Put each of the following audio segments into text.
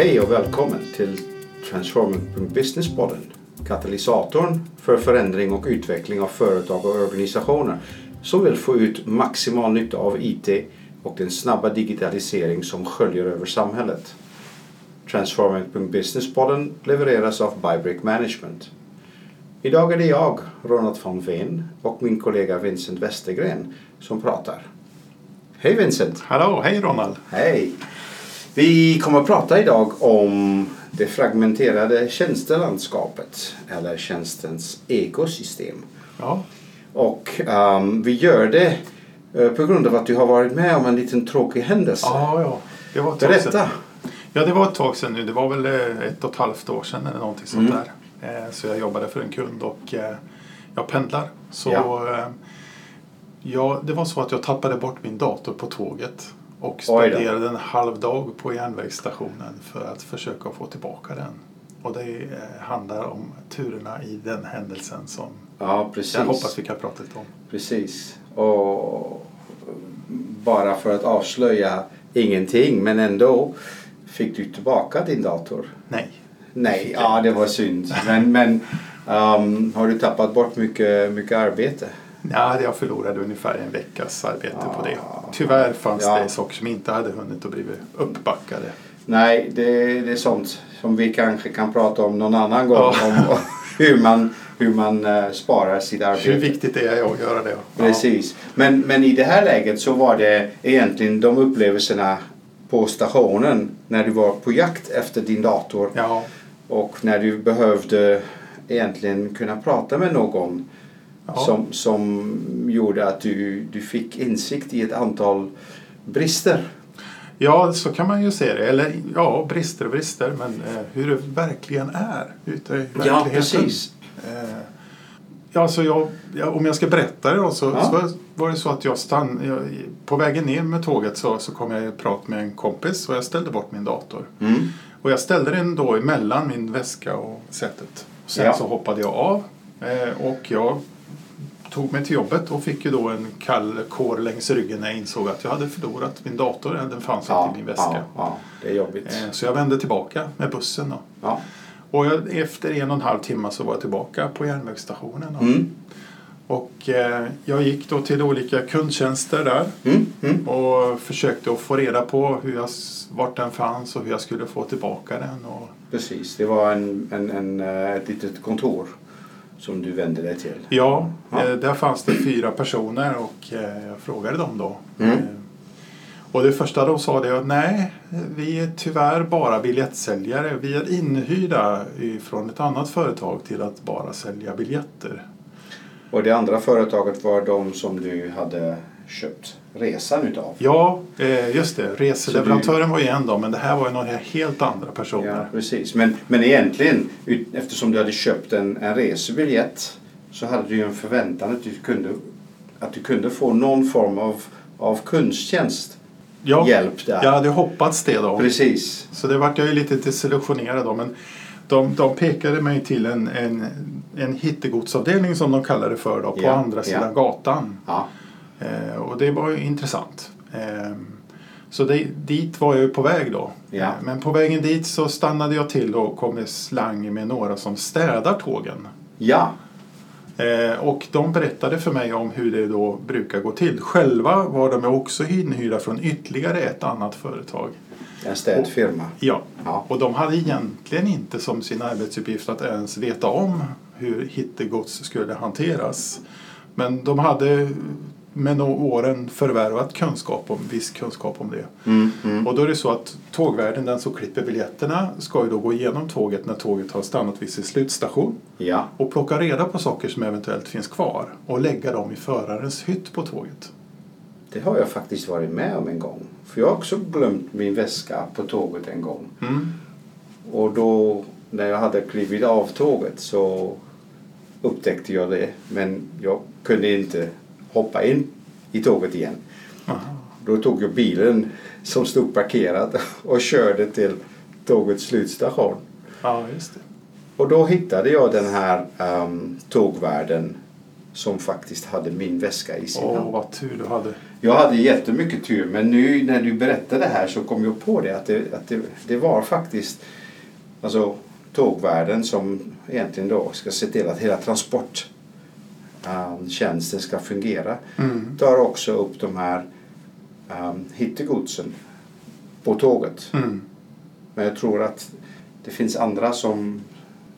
Hej och välkommen till Transforming.business-podden. Katalysatorn för förändring och utveckling av företag och organisationer som vill få ut maximal nytta av IT och den snabba digitalisering som sköljer över samhället. Transforming.business-podden levereras av Bybrick Management. Idag är det jag, Ronald von Veen och min kollega Vincent Westergren som pratar. Hej Vincent! Hallå, hej Ronald! Hej! Vi kommer att prata idag om det fragmenterade tjänstelandskapet eller tjänstens ekosystem. Ja, Och ehm, vi gör det eh, på grund av att du har varit med om en liten tråkig händelse. ja, ja. Det var sedan. Berätta! Ja, det var ett tag sedan nu. Det var väl eh, ett och ett halvt år sedan eller någonting sånt Mm. där. Eh, Så jag jobbade för en kund och jag pendlar. Så Ja. ja, det var så att jag tappade bort min dator på tåget. Och spenderade en halv dag på järnvägsstationen för att försöka få tillbaka den. Och det eh, handlar om turerna i den händelsen som Ja, precis. jag hoppas vi kan prata lite om. Precis. Och bara för att avslöja ingenting men ändå fick du tillbaka din dator. Nej. Nej, ja det var synd. Men, men ehm, har du tappat bort mycket, mycket arbete? Ja, jag förlorade ungefär en veckas arbete på det. Ah. Tyvärr fanns Ja. det saker som inte hade hunnit att bli uppbackade. Nej, det, det är sånt som vi kanske kan prata om någon annan gång. Ja. Om hur man, hur man eh, sparar sitt arbete. Hur viktigt det är att göra det. Ja. Precis. Men, men i det här läget så var det egentligen de upplevelserna på stationen när du var på jakt efter din dator Ja, och när du behövde egentligen kunna prata med någon ja. som, som gjorde att du, du fick insikt i ett antal brister. ja, så kan man ju se det. Eller ja, brister och brister. Men eh, hur det verkligen är ute i verkligheten. Ja, precis. Eh, ja, så jag, ja, om jag ska berätta det då så, Ja. så var det så att jag stann, jag, på vägen ner med tåget så, så kom jag i prat med en kompis och jag ställde bort min dator. Mm. Och jag ställde den då emellan min väska och sätet. Sen Ja. så hoppade jag av eh, och jag tog mig till jobbet och fick ju då en kall kår längs ryggen när jag insåg att jag hade förlorat min dator. Den fanns Ja, inte i min väska. ja, det är jobbigt. Eh, Så jag vände tillbaka med bussen. Då. Ja. Och jag, efter en och en halv timme så var jag tillbaka på järnvägsstationen. Mm. Och eh, jag gick då till olika kundtjänster där Mm. Mm. och försökte att få reda på hur jag, vart den fanns och hur jag skulle få tillbaka den. Och, Precis, det var en, en, en, eh, ett litet kontor som du vände dig till. Ja, Ja. Eh, där fanns det fyra personer och eh, jag frågade dem då. Mm. Eh, och det första de sa det var nej, vi är tyvärr bara biljettsäljare. Vi är inhyrda från ett annat företag till att bara sälja biljetter. Och det andra företaget var de som du hade köpt resan utav. Ja, eh, just det. Reseleverantören var ju en då, men det här var ju några helt andra Ja, personer. precis. Men, men egentligen, eftersom du hade köpt en, en resebiljett så hade du ju en förväntan att du kunde, att du kunde få någon form av, av kundtjänst. Ja, Hjälp där. jag hade hoppats det då. Precis. Så det vart jag ju lite desillusionerad då. Men de, de pekade mig till en, en, en hittegodsavdelning som de kallade det för då, på Ja, andra ja. sidan gatan. Ja. Eh, och det var ju intressant. Eh, så det, dit var jag ju på väg då. Ja. Eh, men på vägen dit så stannade jag till och kom i slang med några som städar tågen. ja. Och de berättade för mig om hur det då brukar gå till. Själva var de också inhyrda från ytterligare ett annat företag. En städfirma. Ja, Ja. och de hade egentligen inte som sin arbetsuppgift att ens veta om hur hittegods skulle hanteras. Men de hade med åren förvärvat kunskap om, viss kunskap om det. Mm, mm. Och då är det så att tågvärden, den som klipper biljetterna, ska ju då gå igenom tåget när tåget har stannat vid sin slutstation Ja. och plocka reda på saker som eventuellt finns kvar och lägga dem i förarens hytt på tåget. Det har jag faktiskt varit med om en gång. För jag har också glömt min väska på tåget en gång. Mm. Och då när jag hade klivit av tåget så upptäckte jag det. Men jag kunde inte hoppa in i tåget igen. Aha. Då tog jag bilen som stod parkerad och körde till tågets slutstation. Ja, just det. Och då hittade jag den här um, tågvärden som faktiskt hade min väska i sin Åh, hand. vad tur du hade. Jag hade jättemycket tur men nu när du berättade det här så kom jag på det att det, att det, det var faktiskt alltså, tågvärden som egentligen då ska se till att hela transporttjänsten ska fungera. Mm. Tar också upp de här um, hittegodsen på tåget. Mm. Men jag tror att det finns andra som,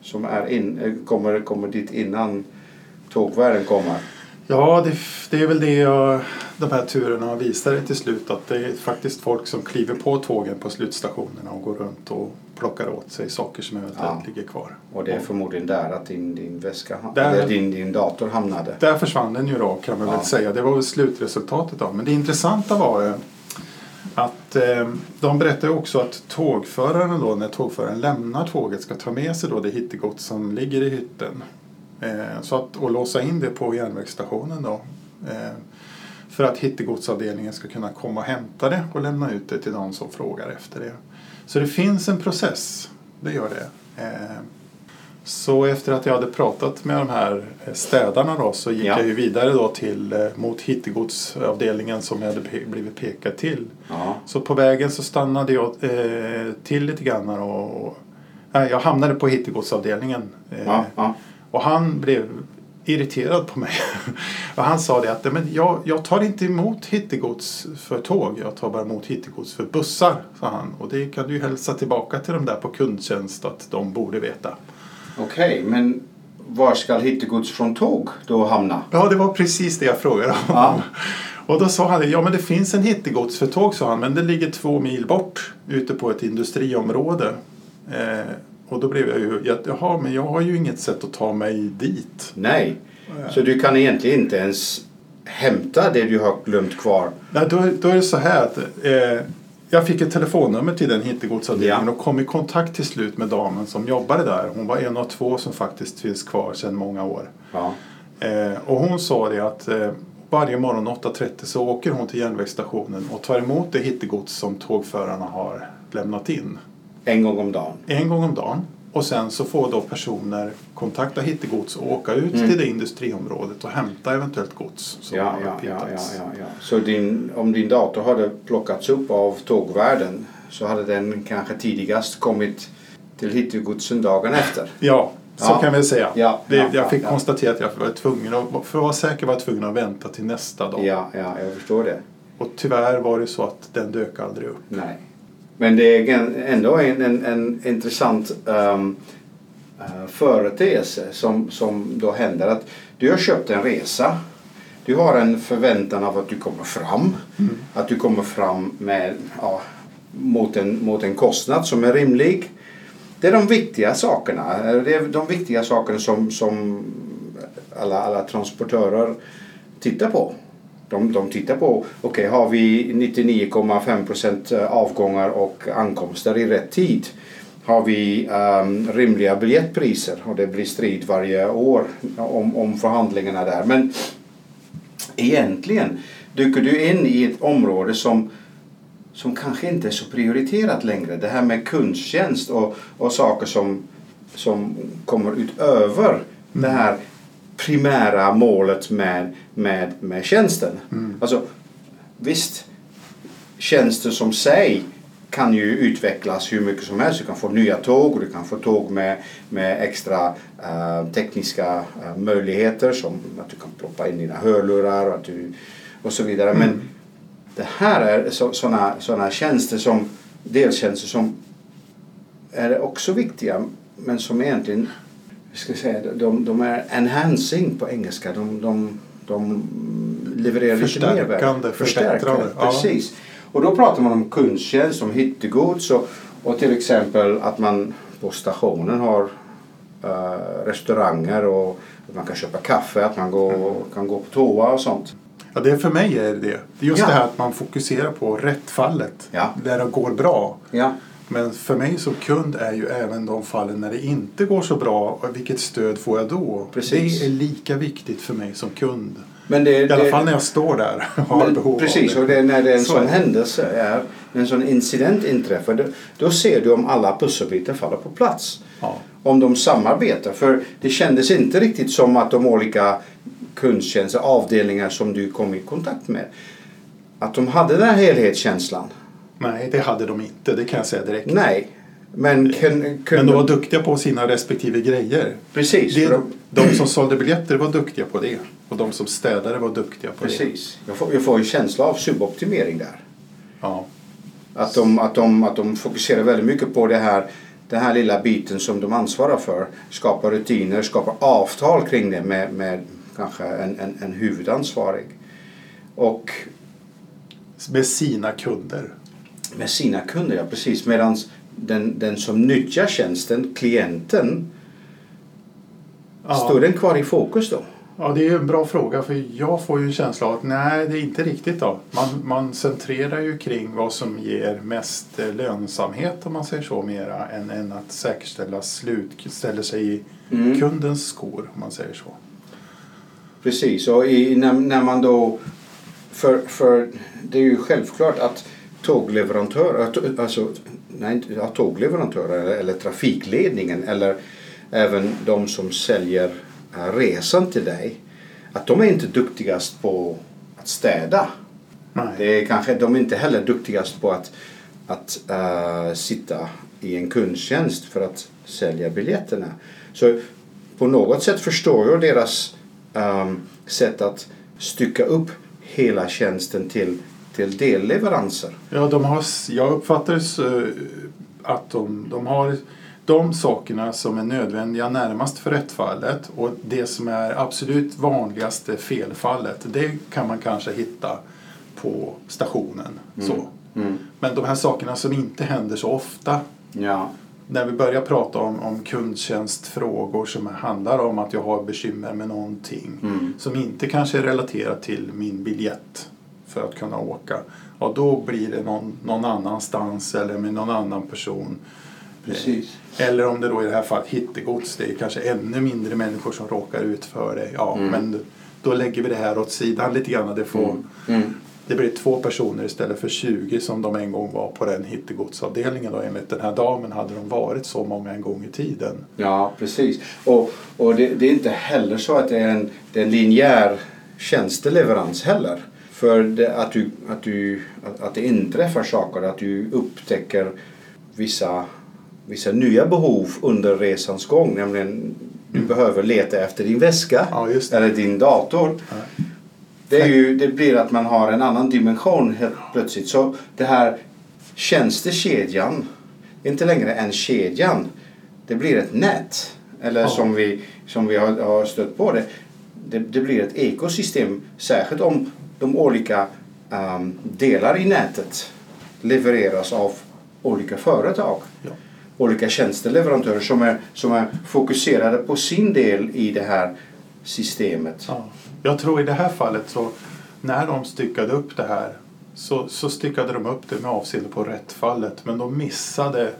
som är in, eh, kommer, kommer dit innan tågvärden kommer. Ja, det, det är väl det jag, de här turerna visar till slut att det är faktiskt folk som kliver på tågen på slutstationerna och går runt och plockar åt sig saker som eventuellt Ja. ligger kvar. Och det är förmodligen där att din, din väska, Där- eller din, din dator hamnade. Där försvann den ju då kan man Ja. väl säga. Det var väl slutresultatet då. Men det intressanta var ju att eh, de berättar också att tågföraren då när tågföraren lämnar tåget ska ta med sig då det hittegods som ligger i hytten. Eh, så att, och låsa in det på järnvägsstationen då. Eh, för att hittegodsavdelningen ska kunna komma och hämta det och lämna ut det till någon som frågar efter det. Så det finns en process, det gör det. Eh, så efter att jag hade pratat med de här eh, städarna då så gick Ja. jag ju vidare då till eh, mot hittegodsavdelningen som jag hade blivit pekad till. Ja. Så på vägen så stannade jag till lite grann och, och nej, jag hamnade på hittegodsavdelningen. Ja. och han blev irriterad på mig. och han sa det att "Nej, men jag, jag tar inte emot hittegods för tåg. Jag tar bara emot hittegods för bussar. sa han. Och det kan du ju hälsa tillbaka till dem där på kundtjänst att de borde veta. Okej, men var ska hittegods från tåg då hamna? Ja, det var precis det jag frågade om. Ja. Och då sa han, ja men det finns en hittegods för tåg, sa han, men det ligger två mil bort ute på ett industriområde. Eh, och då blev jag ju, ja, jaha, men jag har ju inget sätt att ta mig dit. Nej, så du kan egentligen inte ens hämta det du har glömt kvar. Nej, då, då är det så här att eh, jag fick ett telefonnummer till den hittegodsavdelningen Ja. och kom i kontakt till slut med damen som jobbade där. Hon var en av två som faktiskt finns kvar sedan många år. Ja. Eh, och hon sa det att eh, varje morgon 8.30 så åker hon till järnvägsstationen och tar emot det hittegods som tågförarna har lämnat in. En gång om dagen. En gång om dagen. Och sen så får då personer kontakta hittegods och åka ut Mm. till det industriområdet och hämta eventuellt gods. som Ja, har ja, ja, ja, ja, ja. Så din, om din dator hade plockats upp av tågvärden så hhade den kanske tidigast kommit till hittegodsen dagen efter. Ja, så Ja. kan vi säga. Ja, det, ja, jag ja, fick konstatera att jag var tvungen att, för att vara säker var jag tvungen att vänta till nästa dag. Ja, ja, jag förstår det. Och tyvärr var det så att den dök aldrig upp. Nej. Men det är ändå en, en, en intressant um, uh, företeelse som, som då händer att du har köpt en resa. Du har en förväntan av att du kommer fram. Att du kommer fram med, ja, mot, en, mot en kostnad som är rimlig. Det är de viktiga sakerna. Det är de viktiga sakerna som, som alla, alla transportörer tittar på. De, de tittar på, okej har vi 99,5% eh, avgångar och ankomster i rätt tid? Har vi um, rimliga biljettpriser? Och det blir strid varje år om, om förhandlingarna där. Men egentligen dyker du in i ett område som som kanske inte är så prioriterat längre. Det här med kundtjänst och, och saker som, som kommer utöver det här primära målet med, med, med tjänsten. Alltså, visst, tjänster som sig kan ju utvecklas hur mycket som helst. Du kan få nya tåg och du kan få tåg med, med extra eh, tekniska eh, möjligheter som att du kan ploppa in dina hörlurar och, att du, och så vidare. Men det här är sådana såna tjänster som deltjänster som är också viktiga men som egentligen ska säga, de, de är enhancing på engelska. De, de, de levererar lite mer värde. Förstärkande, förbättrande, ja. Precis. Och då pratar man om kundtjänst, om hittegods och, och till exempel att man på stationen har eh, restauranger och att man kan köpa kaffe, att man går, kan gå på toa och sånt. Ja, det för mig är det just Ja. det här att man fokuserar på rätt fallet. Ja. Där det går bra. Ja, Men för mig som kund är ju även de fallen när det inte går så bra. Vilket stöd får jag då? Precis. Det är lika viktigt för mig som kund. men det, I alla det, fall när jag står där och har Men behov Precis, av och det. det, när det är en Så sån det. händelse, är, när en sån incident inträffar, då, då ser du om alla pusselbitar faller på plats. Ja. Om de samarbetar. För det kändes inte riktigt som att de olika kundtjänster, avdelningar som du kom i kontakt med. Att de hade den här helhetskänslan. Nej, det hade de inte. Det kan jag säga direkt. Nej. Men, kun, Men kunde, de var duktiga på sina respektive grejer. Precis. Det, de, de som sålde biljetter var duktiga på det. Och de som städade var duktiga på det. precis. Jag får, jag får en känsla av suboptimering där. Ja. Att de, att, de, att de fokuserar väldigt mycket på det här, den här lilla biten som de ansvarar för. Skapar rutiner, skapar avtal kring det med, med kanske en, en, en huvudansvarig. Och Med sina kunder. Med sina kunder, ja precis. Medan den, den som nyttjar tjänsten, klienten, står Ja, den kvar i fokus då? ja, det är en bra fråga för jag får ju en känsla av att nej, det är inte riktigt då. Man, man centrerar ju kring vad som ger mest eh, lönsamhet om man säger så mera än, än att säkerställa slut, ställer sig i Mm. kundens skor om man säger så. Precis, och i, när, när man då... För, för det är ju självklart att tågleverantörer, att- alltså, nej, ja, tågleverantörer eller, trafikledningen eller även de som säljer resan till dig, att de är inte duktigast på att städa. Nej. Det är kanske, de är inte heller duktigast på att, att eh, sitta i en kundtjänst för att sälja biljetterna. Så på något sätt förstår jag deras ehm, sätt att stycka upp hela tjänsten till, till delleveranser. Ja, de har, jag uppfattar att de, de har de sakerna som är nödvändiga närmast för rättfallet och det som är absolut vanligaste felfallet det kan man kanske hitta på stationen. Så. Mm. Men de här sakerna som inte händer så ofta Ja. när vi börjar prata om, om kundtjänstfrågor som handlar om att jag har bekymmer med någonting Mm. som inte kanske är relaterat till min biljett för att kunna åka. Ja, då blir det någon, någon annanstans eller med någon annan person. Precis. Eller om det då i det här fallet hittegods, det är kanske ännu mindre människor som råkar ut för det. Ja, Mm. men då lägger vi det här åt sidan lite grann. Det, får, Mm. det blir två personer istället för 20 som de en gång var på den hittegodsavdelningen. Då. Enligt den här damen hade de varit så många en gång i tiden. Ja, precis. Och, och det, det är inte heller så att det är en, det är en linjär tjänsteleverans heller. För det, att, du, att, du, att, att det inträffar saker, att du upptäcker vissa, vissa nya behov under resans gång. Nämligen du behöver leta efter din väska Ja, eller din dator. Ja. Det, är ju, det blir att man har en annan dimension helt plötsligt. Så det här tjänstekedjan är inte längre en kedjan. Det blir ett nät. Eller Ja. som vi, som vi har, har stött på det. det. Det blir ett ekosystem. Särskilt om de olika um, delar i nätet levereras av olika företag. Ja. Olika tjänsteleverantörer som är, som är fokuserade på sin del i det här systemet. Ja. Jag tror i det här fallet så när de styckade upp det här så, så styckade de upp det med avseende på rättfallet men de missade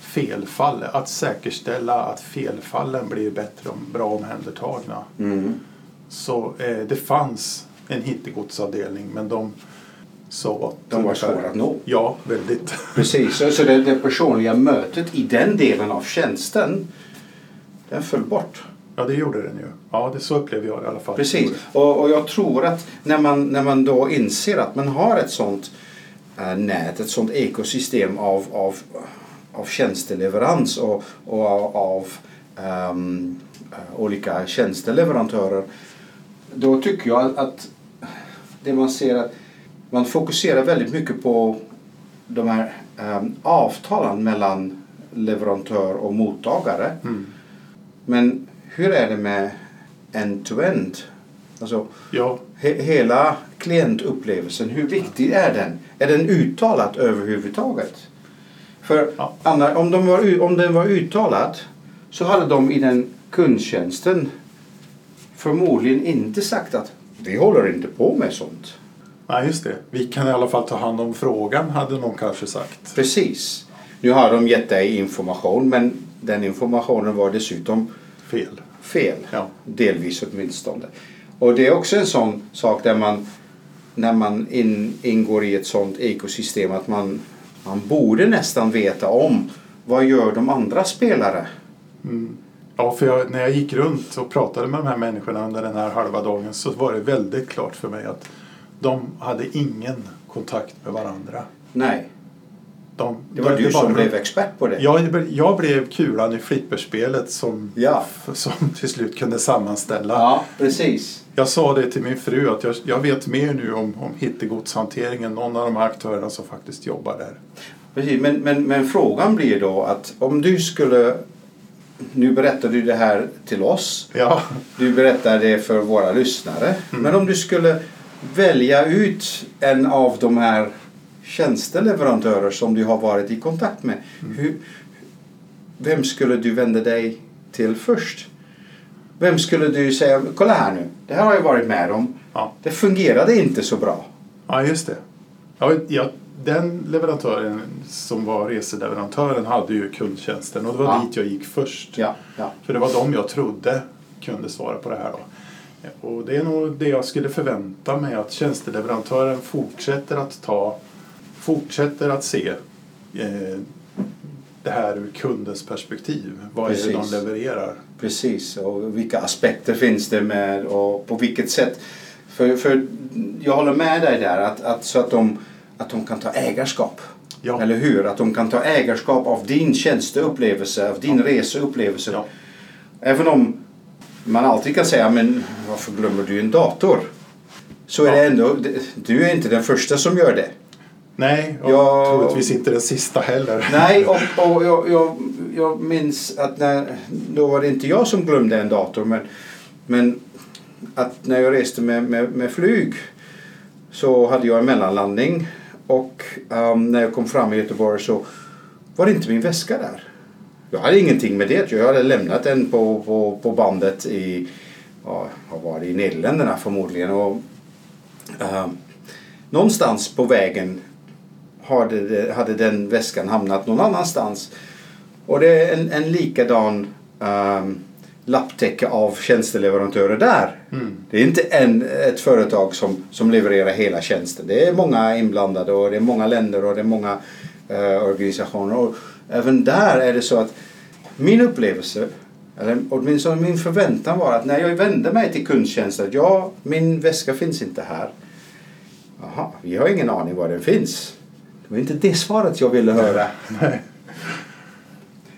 felfallet. Att säkerställa att felfallen blir bättre och bra omhändertagna. Mm. Så eh, det fanns en hittegodsavdelning men de sa att De var svåra att nå. Ja, väldigt. Precis, så det, det personliga mötet i den delen av tjänsten den föll bort. Ja, det gjorde den ju. Ja, det så upplever jag i alla fall. Precis, och, och jag tror att när man, när man då inser att man har ett sånt äh, nät, ett sånt ekosystem av, av, av tjänsteleverans och, och av, av ehm, äh, olika tjänsteleverantörer då tycker jag att det man ser att man fokuserar väldigt mycket på de här um, avtalen mellan leverantör och mottagare. Mm. Men hur är det med end-to-end? Alltså Ja, he- hela klientupplevelsen, hur viktig är den? Är den uttalad överhuvudtaget? För Ja. Anna, om, de var, om den var uttalad så hade de i den kundtjänsten förmodligen inte sagt att vi håller inte på med sånt. nej, just det. Vi kan i alla fall ta hand om frågan, hade någon kanske sagt. Precis. Nu har de gett dig information men den informationen var dessutom Fel. fel. Ja. Delvis åtminstone. Och det är också en sån sak där man när man in, ingår i ett sånt ekosystem att man, man borde nästan veta om vad gör de andra spelare? Mm. Ja, för jag, när jag gick runt och pratade med de här människorna under den här halva dagen så var det väldigt klart för mig att de hade ingen kontakt med varandra. Nej, De, det var de- du som blev expert på det. Jag, jag blev kulan i flipperspelet som, Ja. som till slut kunde sammanställa. Ja, precis. Jag sa det till min fru att jag, jag vet mer nu om, om hittegodshanteringen, någon av de här aktörerna som faktiskt jobbar där. Precis, men, men, men frågan blir då att om du skulle... Nu berättar du det här till oss. Ja, Du berättar det för våra lyssnare. Men om du skulle välja ut en av de här tjänsteleverantörer som du har varit i kontakt med. Hur, vem skulle du vända dig till först? Vem skulle du säga, kolla här nu, det här har jag varit med om. ja. Det fungerade inte så bra. ja just det. Ja, ja, den leverantören som var reseleverantören hade ju kundtjänsten och det var Ja. dit jag gick först. Ja, ja. För det var de jag trodde kunde svara på det här. Då. Och det är nog det jag skulle förvänta mig att tjänsteleverantören fortsätter att ta, fortsätter att se eh, det här ur kundens perspektiv. Vad är det Precis. de levererar? Precis, och vilka aspekter finns det med och på vilket sätt. För, för jag håller med dig där, att, att, så att de, att de kan ta ägarskap. Ja. Eller hur? Att de kan ta ägarskap av din tjänsteupplevelse, av din reseupplevelse. Ja. Även om man alltid kan säga, men varför glömmer du en dator? Så är Ja. det ändå, du är inte den första som gör det. Nej, och Jag- troligtvis inte den sista heller. Nej, och, och jag, jag, jag minns att när, då var det inte jag som glömde en dator men, men att när jag reste med, med, med flyg så hade jag en mellanlandning och um, när jag kom fram i Göteborg så var det inte min väska där. Jag hade ingenting med det Jag hade lämnat den på, på, på bandet i, ja, var det, i Nederländerna förmodligen. Och, um, någonstans på vägen hade, hade den väskan hamnat någon annanstans. Och det är en, en likadan um, lapptäcke av tjänsteleverantörer där. Mm. Det är inte en, ett företag som, som levererar hela tjänsten. Det är många inblandade och det är många länder och det är många eh, organisationer. Och även där är det så att min upplevelse, eller åtminstone min förväntan var att när jag vände mig till kundtjänsten, att ja, min väska finns inte här. Jaha, vi har ingen aning var den finns. Det var inte det svaret jag ville höra. Nej.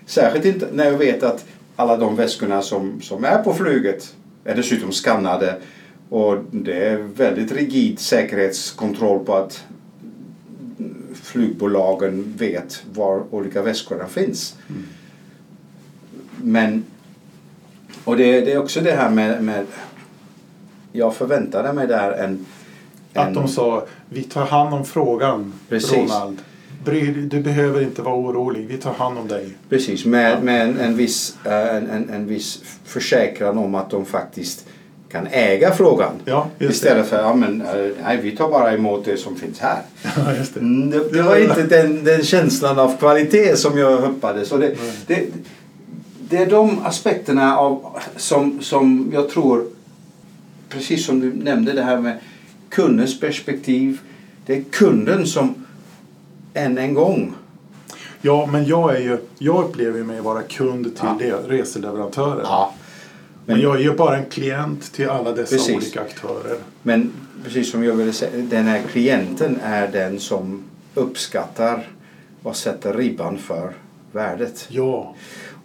Särskilt inte när jag vet att alla de väskorna som, som är på flyget är dessutom skannade och det är väldigt rigid säkerhetskontroll på att flygbolagen vet var olika väskorna finns. Men och det, det är också det här med, med jag förväntade mig där en, Att en de sa, vi tar hand om frågan, Precis. Ronald. Bry, du behöver inte vara orolig, vi tar hand om dig. Precis, med, Ja. med en, en, viss, eh, en, en, en viss försäkran om att de faktiskt kan äga frågan. Ja, Istället för ja, men, eh, nej, vi tar bara emot det som finns här. det. Ja, just det. Mm, Det, det var inte den, den känslan av kvalitet som jag hoppades. Och det, det, det är de aspekterna av, som, som jag tror, precis som du nämnde det här med kundens perspektiv. Det är kunden som än en gång Ja, men jag, är ju, jag upplever mig vara kund till Ja. reseleverantörer. Ja, Men jag är ju bara en klient till alla dessa Precis. olika aktörer. Men precis som jag ville säga, den här klienten är den som uppskattar och sätter ribban för värdet. Ja,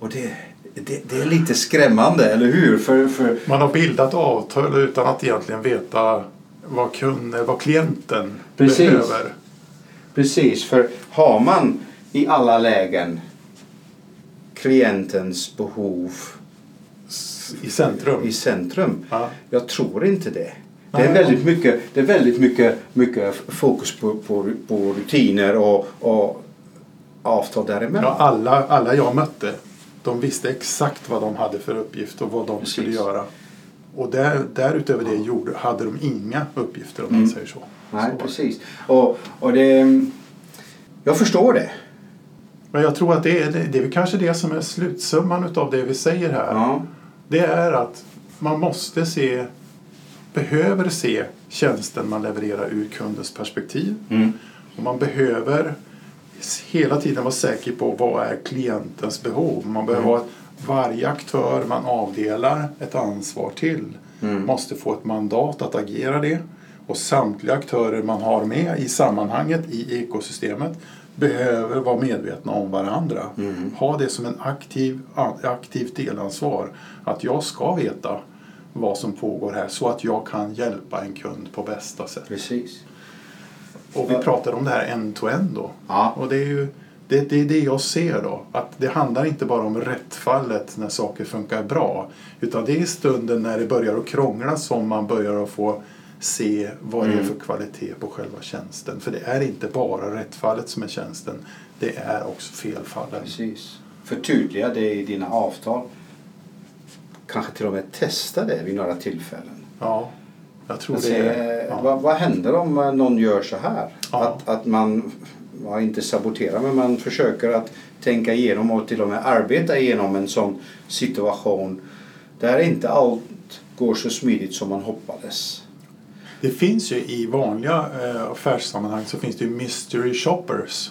Och det, det, det är lite skrämmande, eller hur? För, för, man har bildat avtal utan att egentligen veta vad, kunden, vad klienten Precis. behöver. Precis, för har man i alla lägen klientens behov I centrum. i centrum? Ja. Jag tror inte det. Det är väldigt mycket, det är väldigt mycket, mycket fokus på, på, på rutiner och, och avtal däremellan. Ja, alla, alla jag mötte de visste exakt vad de hade för uppgift och vad de Precis. skulle göra. Och där, därutöver det gjorde, hade de inga uppgifter om man Mm. säger så. Nej, så. precis. Och, och det... Jag förstår det. Men jag tror att det är, det är kanske det som är slutsumman utav det vi säger här. Ja. Det är att man måste se, behöver se tjänsten man levererar ur kundens perspektiv. Mm. Och man behöver hela tiden vara säker på vad är klientens behov. Man behöver Mm. vara varje aktör man avdelar ett ansvar till Mm. måste få ett mandat att agera det. Och samtliga aktörer man har med i sammanhanget i ekosystemet behöver vara medvetna om varandra. Mm. Ha det som en aktiv, aktivt delansvar. Att jag ska veta vad som pågår här så att jag kan hjälpa en kund på bästa sätt. Precis. Och vi pratade om det här end-to-end då. Ja. Och det är ju det, är det jag ser då. Att det handlar inte bara om rättfallet när saker funkar bra. Utan det är stunden när det börjar att krångla som man börjar att få se vad det är Mm. för kvalitet på själva tjänsten. För det är inte bara rättfallet som är tjänsten. Det är också felfallen. Precis. Förtydliga det i dina avtal. Kanske till och med testa det vid några tillfällen. Ja, jag tror Alltså, det är... Ja. vad, vad händer om någon gör så här? Ja. Att, att man, ja, inte sabotera, men man försöker att tänka igenom och till och med arbeta igenom en sån situation där inte allt går så smidigt som man hoppades. Det finns ju i vanliga eh, affärssammanhang så finns det ju mystery shoppers.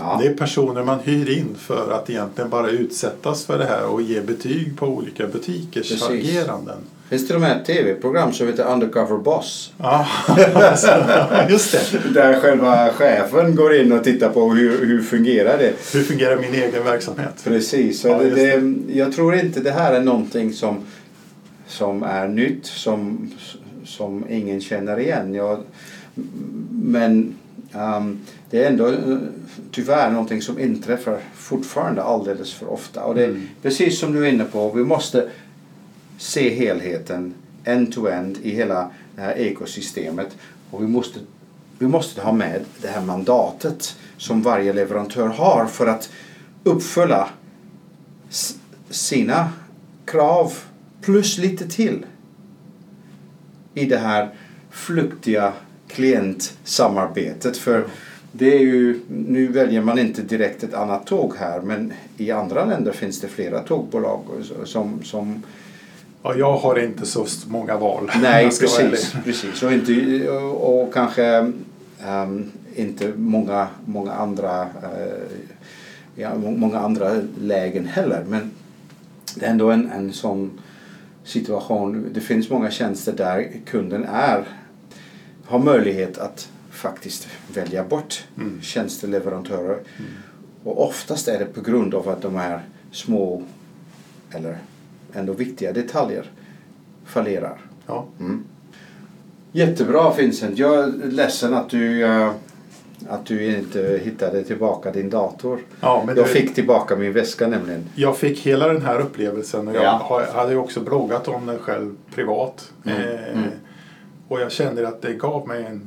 Ja, Det är personer man hyr in för att egentligen bara utsättas för det här och ge betyg på olika butikers Precis. ageranden. Det finns till och med ett tv-program som heter Undercover Boss. Ja, just det. Där själva chefen går in och tittar på hur, hur fungerar det. Hur fungerar min egen verksamhet? Precis, Ja, det, det, jag tror inte det här är någonting som, som är nytt, som, som ingen känner igen. Jag, men ehm, det är ändå eh, tyvärr någonting som inträffar fortfarande alldeles för ofta. Och det är Mm. precis som du är inne på, vi måste se helheten end-to-end i hela det här ekosystemet. Och vi måste, vi måste ha med det här mandatet som varje leverantör har för att uppfylla sina krav plus lite till i det här flyktiga klientsamarbetet. För det är ju, nu väljer man inte direkt ett annat tåg här men i andra länder finns det flera tågbolag som, som Ja, jag har inte så många val. Nej, precis. precis. Och, inte, och, kanske ehm, inte många, många, andra, eh, ja, må- många andra lägen heller. Men det är ändå en, en sån situation. Det finns många tjänster där kunden är, har möjlighet att faktiskt välja bort Mm. tjänsteleverantörer. Och oftast är det på grund av att de är små eller ändå viktiga detaljer fallerar. Ja. Mm. Jättebra Vincent. Jag är ledsen att du, eh, att du inte hittade tillbaka din dator. Ja, men Jag det- fick tillbaka min väska nämligen. Jag fick hela den här upplevelsen och jag Ja. har- hade också bloggat om den själv privat. Mm, Eh, mm. Och jag kände att det gav mig en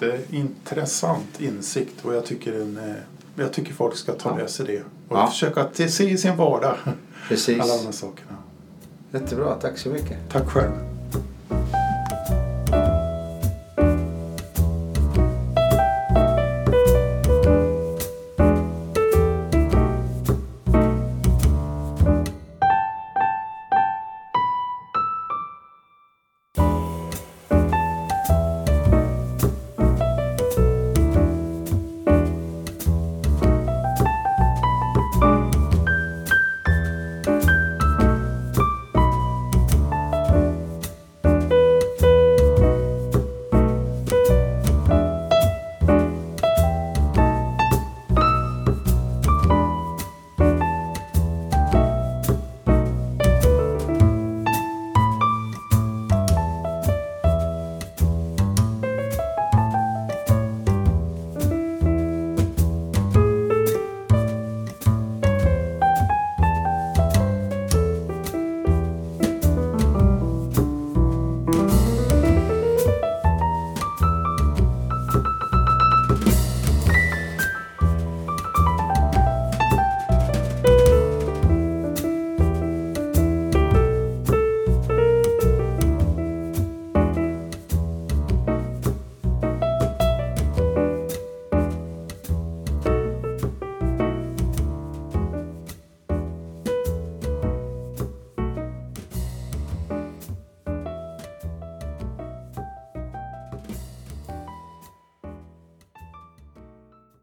jätteintressant insikt och jag tycker, en, eh, jag tycker folk ska ta Ja. med sig det och Ja. försöka se i sin vardag Precis. alla de här sakerna. Jättebra. Tack så mycket. Tack själv.